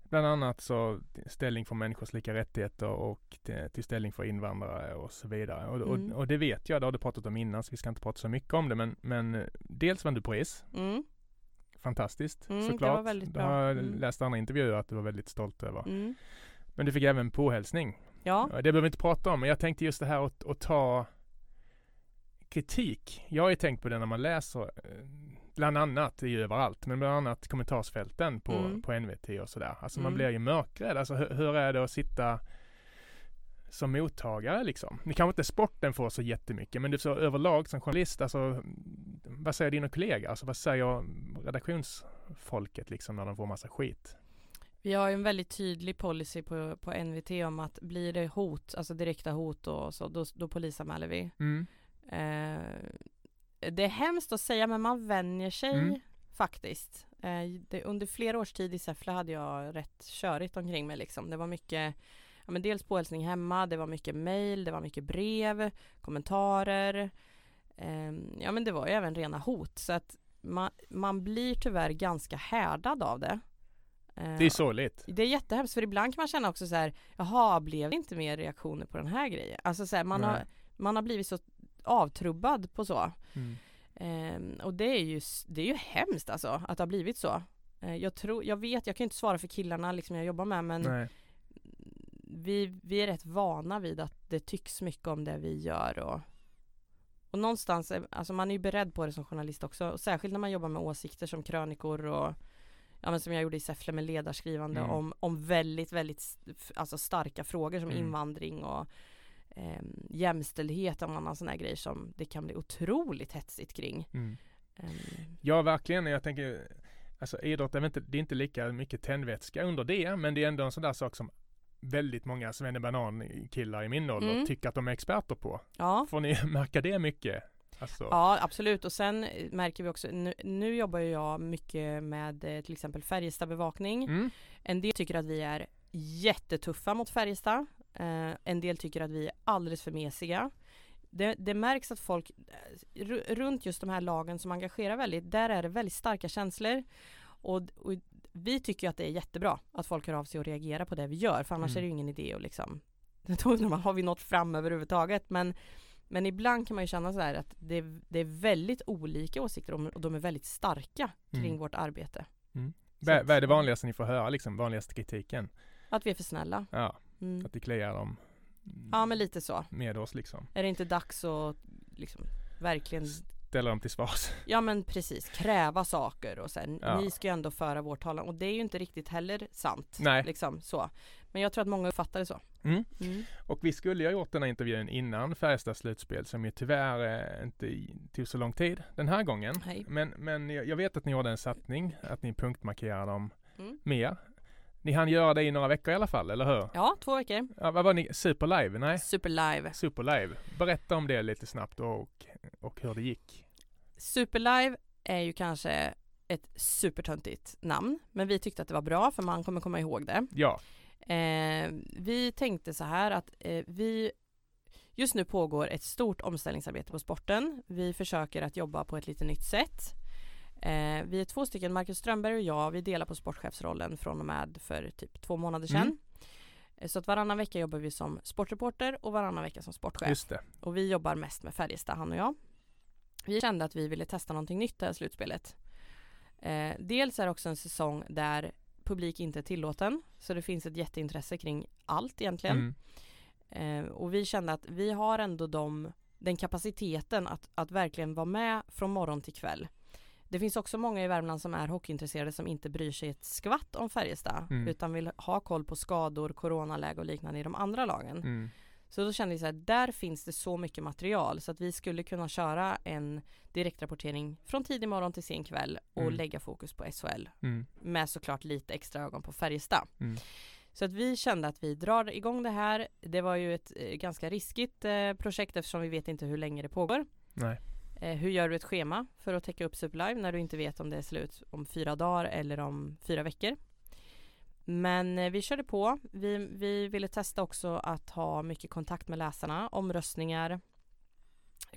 Bland annat så ställning för människors lika rättigheter och till, till ställning för invandrare och så vidare. Och, Mm. och, och det vet jag, det har du pratat om innan så vi ska inte prata så mycket om det men, men eh, dels vann du pris, Mm, fantastiskt Mm, det såklart. var väldigt Du har Mm. läst andra intervjuer att du var väldigt stolt över. mm. Men du fick även påhälsning. Ja, Ja, Det behöver vi inte prata om, men jag tänkte just det här att, att ta kritik. Jag har ju tänkt på det när man läser, eh, bland annat, det är ju överallt, men bland annat kommentarsfälten på, Mm. på NVT och sådär. Alltså man Mm. blir ju mörkrädd. Alltså hur, hur är det att sitta som mottagare liksom? Nu kanske inte sporten får så jättemycket, men du så överlag som journalist, alltså vad säger dina kollegor? Alltså vad säger redaktionsfolket liksom när de får massa skit? vi har en väldigt tydlig policy på, på NVT om att blir det hot, alltså direkta hot och så, då, då polisanmäler vi. Mm. Eh, det är hemskt att säga men man vänjer sig Mm. faktiskt. Eh, det, under flera års tid i Säffle hade jag rätt körigt omkring mig liksom. Det var mycket ja, men dels påhälsning hemma, det var mycket mail, det var mycket brev, kommentarer. Eh, ja men det var ju även rena hot så att man, man blir tyvärr ganska härdad av det. Eh, Det är sorgligt. det är jättehemskt för ibland kan man känna också så här, jaha blev det inte mer reaktioner på den här grejen? Alltså så här, man, Nej. har, man har blivit så avtrubbad på så. Mm. Ehm, och det är, ju, det är ju hemskt alltså att det har blivit så. Eh, jag tror, jag vet, jag kan inte svara för killarna liksom jag jobbar med men Nej. vi, vi är rätt vana vid att det tycks mycket om det vi gör och, och någonstans, är- alltså man är ju beredd på det som journalist också och särskilt när man jobbar med åsikter som krönikor och ja men som jag gjorde i Säffle med ledarskrivande Mm. om, om väldigt, väldigt alltså starka frågor som Mm. invandring och ehm, jämställdhet och annan sån här grejer som det kan bli otroligt hetsigt kring. Mm. Ehm, Ja, verkligen. Jag tänker, alltså idrott är inte, det är inte lika mycket tändvätska under det, men det är ändå en sån där sak som väldigt många svennebanan-killar i min ålder Mm. tycker att de är experter på. ja. Får ni märka det mycket? Alltså, Ja absolut och sen eh, märker vi också, nu, nu jobbar jag mycket med eh, till exempel Färjestad bevakning. Mm. En del tycker att vi är jättetuffa mot Färjestad. Eh, en del tycker att vi är alldeles för mesiga. Det, det märks att folk eh, ru- runt just de här lagen som engagerar väldigt, där är det väldigt starka känslor. Och, och vi tycker att det är jättebra att folk hör av sig och reagerar på det vi gör för annars Mm. är det ju ingen idé att liksom har vi nått fram överhuvudtaget? Men, men ibland kan man ju känna så här att det, det är väldigt olika åsikter och de är väldigt starka kring Mm. vårt arbete. vad, vad är det vanligaste ni får höra, liksom, vanligaste kritiken? Att vi är för snälla. Ja, Mm. att det kliar dem Ja men lite så. med oss liksom. Är det inte dags att liksom verkligen ställa dem till svars. Ja men precis, kräva saker och sen Ja. ni ska ju ändå föra vår talan och det är ju inte riktigt heller sant. Nej. Liksom så. Men jag tror att många uppfattar det så. Mm. Mm. Och vi skulle ju ha gjort den här intervjun innan Färjestads slutspel som ju tyvärr eh, inte tog så lång tid den här gången. Nej. Men, men jag jag vet att ni gjorde en satsning, att ni punktmarkerar dem Mm. mer. Ni hann göra det i några veckor i alla fall, eller hur? Ja, två veckor. Ja, vad var ni? Super live? Nej, Super live. Super live. Berätta om det lite snabbt och, och hur det gick. Super live är ju kanske ett supertöntigt namn, men vi tyckte att det var bra för man kommer komma ihåg det. Ja, Eh, vi tänkte så här att eh, vi Just nu pågår ett stort omställningsarbete på sporten. Vi försöker att jobba på ett lite nytt sätt. Eh, vi är två stycken, Marcus Strömberg och jag, vi delar på sportchefsrollen från och med för typ två månader sedan. Mm. Så att varannan vecka jobbar vi som sportreporter och varannan vecka som sportchef. just det. Och vi jobbar mest med Färjestad, han och jag. Vi kände att vi ville testa någonting nytt det här slutspelet. Eh, dels är det också en säsong där publik inte är tillåten. Så det finns ett jätteintresse kring allt egentligen. Mm. Eh, och vi kände att vi har ändå de, den kapaciteten att, att verkligen vara med från morgon till kväll. Det finns också många i Värmland som är hockeyintresserade som inte bryr sig ett skvatt om Färjestad Mm. utan vill ha koll på skador, coronaläge och liknande i de andra lagen. Mm. Så då kände vi så här, där finns det så mycket material så att vi skulle kunna köra en direktrapportering från tidig morgon till sen kväll och Mm. lägga fokus på SHL Mm. med såklart lite extra ögon på Färjestad. Mm. Så att vi kände att vi drar igång det här. Det var ju ett eh, ganska riskigt eh, projekt eftersom vi vet inte hur länge det pågår. Nej. Eh, hur gör du ett schema för att täcka upp Superlive när du inte vet om det är slut om fyra dagar eller om fyra veckor? Men eh, vi körde på. Vi, vi ville testa också att ha mycket kontakt med läsarna, omröstningar,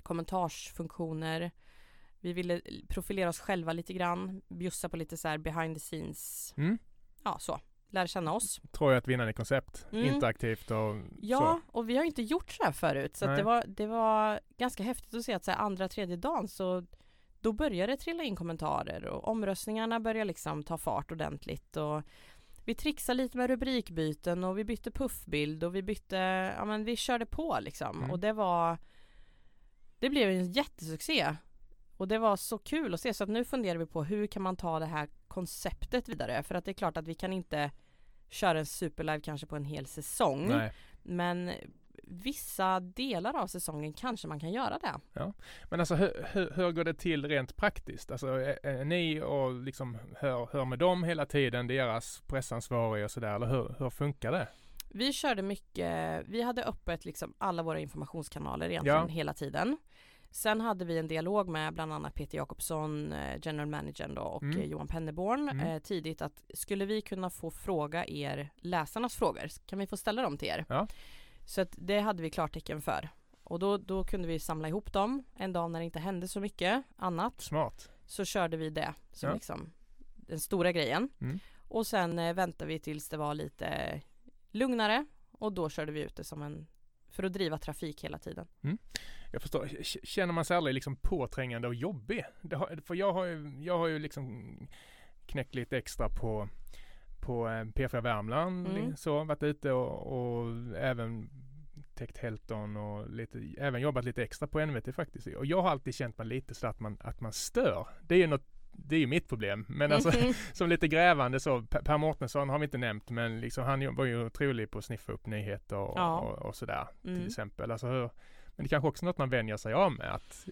kommentarsfunktioner. Vi ville profilera oss själva lite grann, bjussa på lite så här behind the scenes, Mm. ja så, lära känna oss. Tror jag ett vinnande koncept. Mm. Interaktivt och Ja, och vi har ju inte gjort så här förut så att det, var, det var ganska häftigt att se att så här, andra, tredje dagen så då börjar det trilla in kommentarer och omröstningarna börjar liksom ta fart ordentligt och vi trixade lite med rubrikbyten och vi bytte puffbild och vi bytte, ja men vi körde på liksom Mm. och det var det blev en jättesuccé och det var så kul att se så att nu funderar vi på hur kan man ta det här konceptet vidare för att det är klart att vi kan inte köra en superlive kanske på en hel säsong Nej. men vissa delar av säsongen kanske man kan göra det. Men alltså hur, hur, hur går det till rent praktiskt? Alltså är, är ni och liksom hör, hör med dem hela tiden, deras pressansvariga och sådär, eller hur, hur funkar det? Vi körde mycket, vi hade öppet liksom alla våra informationskanaler egentligen Ja. hela tiden. Sen hade vi en dialog med bland annat Peter Jakobsson, eh, general managern då, och Mm. eh, Johan Penneborn Mm. eh, tidigt att skulle vi kunna få fråga er läsarnas frågor? Kan vi få ställa dem till er? Ja. Så att det hade vi klartecken för. Och då, då kunde vi samla ihop dem en dag när det inte hände så mycket annat. Smart. så körde vi det som Ja. liksom den stora grejen. Mm. Och sen eh, väntade vi tills det var lite lugnare och då körde vi ut det som en för att driva trafik hela tiden. Jag förstår. Känner man sig aldrig liksom påträngande och jobbig? Har, för jag har ju, jag har ju liksom knäckt lite extra på, på eh, P4 Värmland, Mm. så varit ute och, och även täckt Helton och lite, även jobbat lite extra på NVT faktiskt. Och jag har alltid känt mig lite så att man, att man stör. Det är ju något det är ju mitt problem. Men alltså Mhm. som lite grävande så, Per Mårtensson har vi inte nämnt men liksom han var ju otrolig på att sniffa upp nyheter och, Ja. och, och sådär till Mm. exempel. Alltså hur, men det kanske också är något man vänjer sig av med att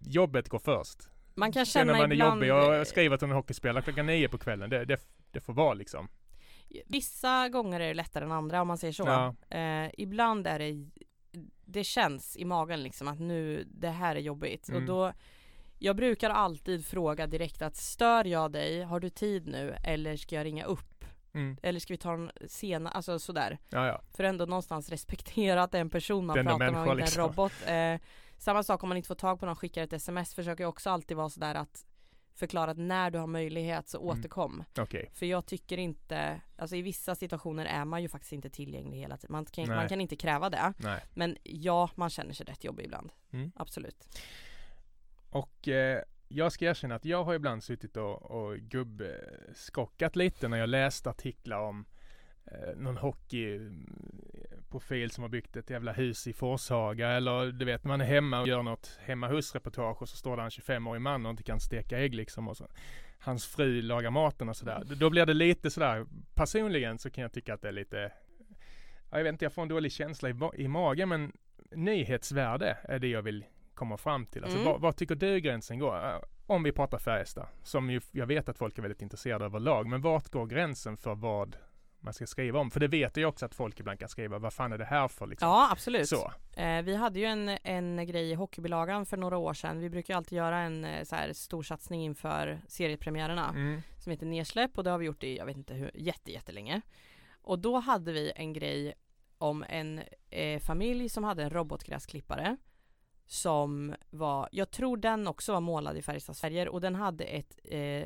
jobbet går först. Man kan känna man är ibland jobbig och skriver till en hockeyspelare klockan nio på kvällen, det, det, det får vara liksom. Vissa gånger är det lättare än andra om man säger så. Ja. Eh, ibland är det det känns i magen liksom att nu det här är jobbigt Mm. och då jag brukar alltid fråga direkt att stör jag dig? Har du tid nu? Eller ska jag ringa upp? Mm. Eller ska vi ta en sena, alltså sådär. Ja, ja. För ändå någonstans respektera att det är en person man ändå pratar med och inte en liksom. robot. Eh, samma sak om man inte får tag på någon, skickar ett sms försöker jag också alltid vara sådär att förklara att när du har möjlighet så Mm. återkom. Okej. För jag tycker inte, alltså i vissa situationer är man ju faktiskt inte tillgänglig hela tiden. Man kan, man kan inte kräva det. Nej. Men ja, man känner sig rätt jobbig ibland. Mm. Absolut. Och eh, jag ska erkänna att jag har ibland suttit och, och gubbskockat lite när jag läst artiklar om eh, någon hockeyprofil eh, som har byggt ett jävla hus i Forshaga eller du vet man är hemma och gör något hemma hus-reportage och så står det en 25-årig man och inte kan steka ägg liksom och så hans fru lagar maten och sådär. Då blir det lite sådär, personligen så kan jag tycka att det är lite, jag vet inte, jag får en dålig känsla i, i magen men nyhetsvärde är det jag vill komma fram till. Alltså Mm. vad, tycker du gränsen går? Eh, Om vi pratar Färjestad, som ju, jag vet att folk är väldigt intresserade överlag, men vart går gränsen för vad man ska skriva om? För det vet jag också att folk ibland kan skriva, vad fan är det här för liksom? Ja absolut. Så. Eh, vi hade ju en, en grej i hockeybilagan för några år sedan. Vi brukar alltid göra en eh, så här stor satsning inför seriepremiärerna Mm. som heter Nedsläpp och det har vi gjort i, jag vet inte hur, jätte, jättelänge. Och då hade vi en grej om en eh, familj som hade en robotgräsklippare som var, jag tror den också var målad i Färjestads färger och den hade ett, eh,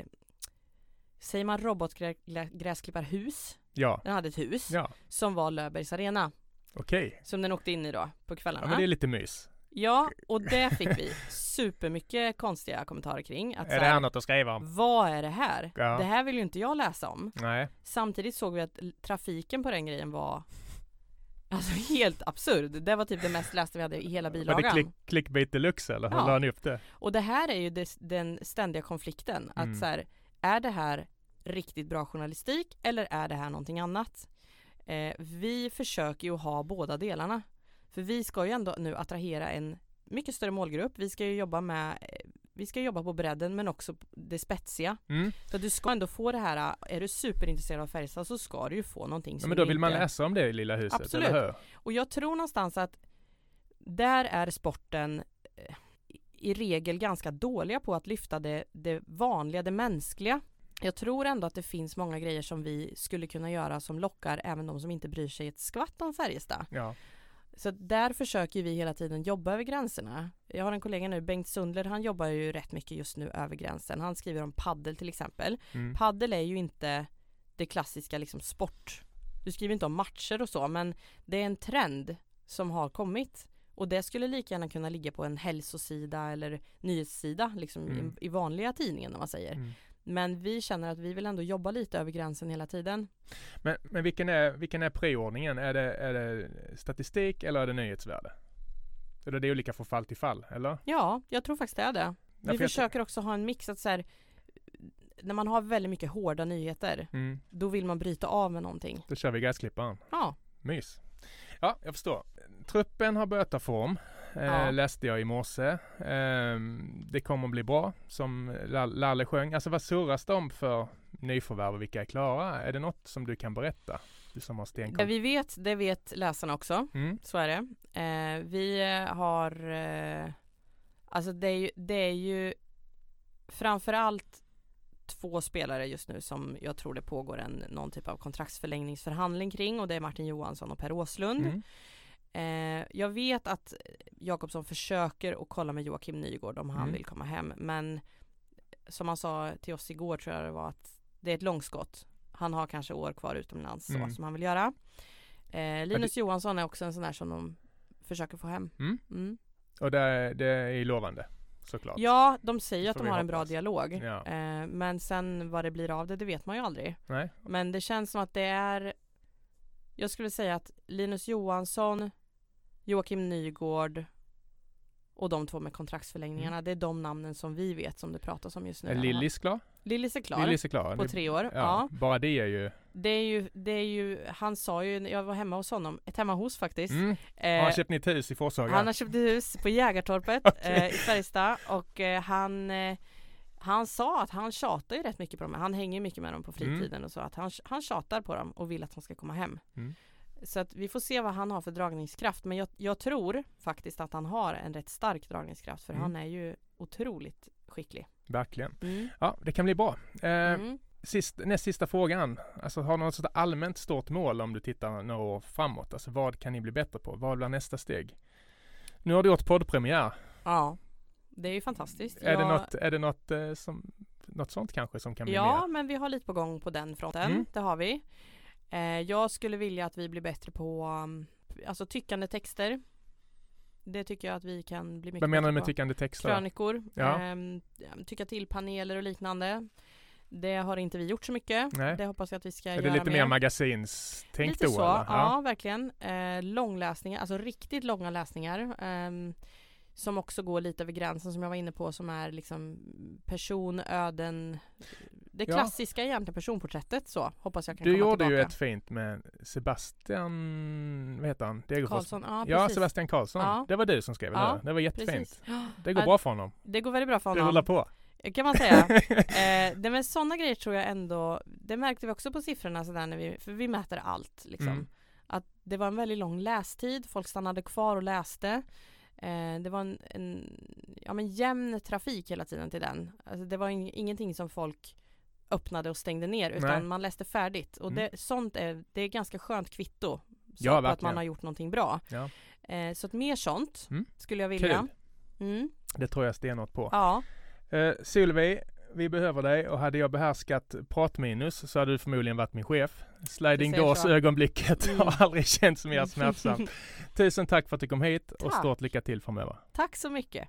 säger man robotgräsklipparhus? Ja, Den hade ett hus ja, som var Löfbergs arena okej. som den åkte in i då på kvällarna. Ja, men det är lite mys. Ja, och det fick vi supermycket konstiga kommentarer kring. Att Är det här, något att skriva om? vad är det här? Ja. Det här vill ju inte jag läsa om. Nej. Samtidigt såg vi att trafiken på den grejen var Alltså helt absurd. Det var typ det mest lästa vi hade i hela Var det bilagan. klick, clickbait deluxe eller hur Ja. la ni upp det? Och det här är ju des, den ständiga konflikten. Att Mm. så här, är det här riktigt bra journalistik eller är det här någonting annat? Eh, vi försöker ju ha båda delarna. För vi ska ju ändå nu attrahera en mycket större målgrupp. Vi ska ju jobba med eh, vi ska jobba på bredden men också det spetsiga. Mm. För du ska ändå få det här, är du superintresserad av Färjestad så ska du ju få någonting Ja, som men då vill man inte... läsa om det i Lilla huset, Absolut. eller hur? Och jag tror någonstans att där är sporten eh, i regel ganska dåliga på att lyfta det, det vanliga, det mänskliga. Jag tror ändå att det finns många grejer som vi skulle kunna göra som lockar även de som inte bryr sig ett skvatt om Färjestad. Ja. Så där försöker vi hela tiden jobba över gränserna. Jag har en kollega nu, Bengt Sundler, han jobbar ju rätt mycket just nu över gränsen. Han skriver om paddel till exempel. Mm. Paddel är ju inte det klassiska liksom sport. Du skriver inte om matcher och så men det är en trend som har kommit. Och det skulle lika gärna kunna ligga på en hälsosida eller nyhetssida liksom Mm. i, i vanliga tidningen om man säger. Mm. Men vi känner att vi vill ändå jobba lite över gränsen hela tiden. Men, men vilken är, vilken är preordningen? Är det, är det statistik eller är det nyhetsvärde? Eller det är olika från fall till fall, eller? Ja, jag tror faktiskt det är det. Ja, Vi jag- försöker också ha en mix att så här, när man har väldigt mycket hårda nyheter Mm. då vill man bryta av med någonting. Då kör vi gräsklipparen. Ja, Mys. Ja, jag förstår. Truppen har börjat ta form. Eh, Ja. Läste jag i morse. Ehm, det kommer bli bra, som Lall- Lalle sjöng. Alltså vad surras det om för nyförvärv och vilka är klara? Är det något som du kan berätta? Du som har det stenkoll. vi vet, det vet läsarna också. Mm. Så är det. Eh, vi har, eh, alltså det är ju, det är ju framförallt två spelare just nu som jag tror det pågår en, någon typ av kontraktsförlängningsförhandling kring och det är Martin Johansson och Per Åslund. Mm. Eh, jag vet att Jakobsson försöker att kolla med Joakim Nygård om han Mm. vill komma hem men som han sa till oss igår tror jag det var att det är ett långskott. Han har kanske år kvar utomlands Mm. så, som han vill göra. Eh, Linus Johansson är också en sån där som de försöker få hem. Mm. Mm. Och det, det är lovande, såklart. Ja, de säger att de har en bra hoppas. dialog. Ja. Eh, men sen vad det blir av det, det vet man ju aldrig. Nej? Men det känns som att det är Jag skulle säga att Linus Johansson Joakim Nygård och de två med kontraktsförlängningarna, det är de namnen som vi vet som det pratas om just nu. Är Lillis klar? Lillis är klar Lillis är klar. på tre år. Ja. Ja, bara det är ju... Det är ju, det är ju, han sa ju, jag var hemma hos honom, ett hemma hos faktiskt. Mm. Eh, Har han köpt nytt hus i Forshaga? han har köpt ett hus på Jägartorpet eh, i Färjestad och eh, han eh, han sa att han tjatar ju rätt mycket på dem. Han hänger mycket med dem på fritiden och så. Att han, han tjatar på dem och vill att de ska komma hem. Mm. Så att vi får se vad han har för dragningskraft. Men jag, jag tror faktiskt att han har en rätt stark dragningskraft. För Mm. han är ju otroligt skicklig. Verkligen. Mm. Ja, det kan bli bra. Eh, Mm. sist, näst sista frågan. Alltså har du något sådant allmänt stort mål om du tittar några år framåt? Alltså vad kan ni bli bättre på? Vad blir nästa steg? Nu har du gjort poddpremiär. Ja, det är ju fantastiskt. Är det Jag- något, är det något, eh, som, något sånt kanske som kan bli Ja, mer? men vi har lite på gång på den fronten. Mm. Det har vi. Eh, jag skulle vilja att vi blir bättre på um, alltså tyckande texter. Det tycker jag att vi kan bli mycket Vad menar du med på. tyckande texter? Krönikor, Ja. ehm, tycka till paneler och liknande. Det har inte vi gjort så mycket. Nej. Det hoppas jag att vi ska Är göra det lite mer magasinstänk Lite då så, eller? ja, verkligen. Eh, långläsningar, alltså riktigt långa läsningar. ehm, som också går lite över gränsen som jag var inne på som är liksom person, öden. Det Ja. klassiska egentligen personporträttet så hoppas jag kan Du gjorde tillbaka. ju ett fint med Sebastian, vad heter han? Degerfors. Karlsson, ja, Ja. Sebastian Karlsson. Ja. Det var du som skrev Ja, det. Det var jättefint. Precis. Ja, Det går Ja, bra för honom. Det går väldigt bra för Det honom. rullar på. kan man säga. eh, det, men sådana grejer tror jag ändå, det märkte vi också på siffrorna sådär när vi, för vi mäter allt liksom. Mm. Att det var en väldigt lång lästid, folk stannade kvar och läste. Eh, det var en, en ja, men jämn trafik hela tiden till den. Alltså, det var in, ingenting som folk öppnade och stängde ner utan Nej. man läste färdigt. Och Mm. det, sånt är, det är ganska skönt kvitto. Så Ja, på att verkligen. man har gjort någonting bra. Ja. Eh, så att mer sånt Mm. skulle jag vilja. Kul. Mm. Det tror jag stenhårt på. Ja, Uh, Sylvie, vi behöver dig och hade jag behärskat pratminus så hade du förmodligen varit min chef. Sliding doors så. ögonblicket Mm. har aldrig känts mer smärtsamt. Tusen tack för att du kom hit och Tack. stort lycka till framöver. tack så mycket.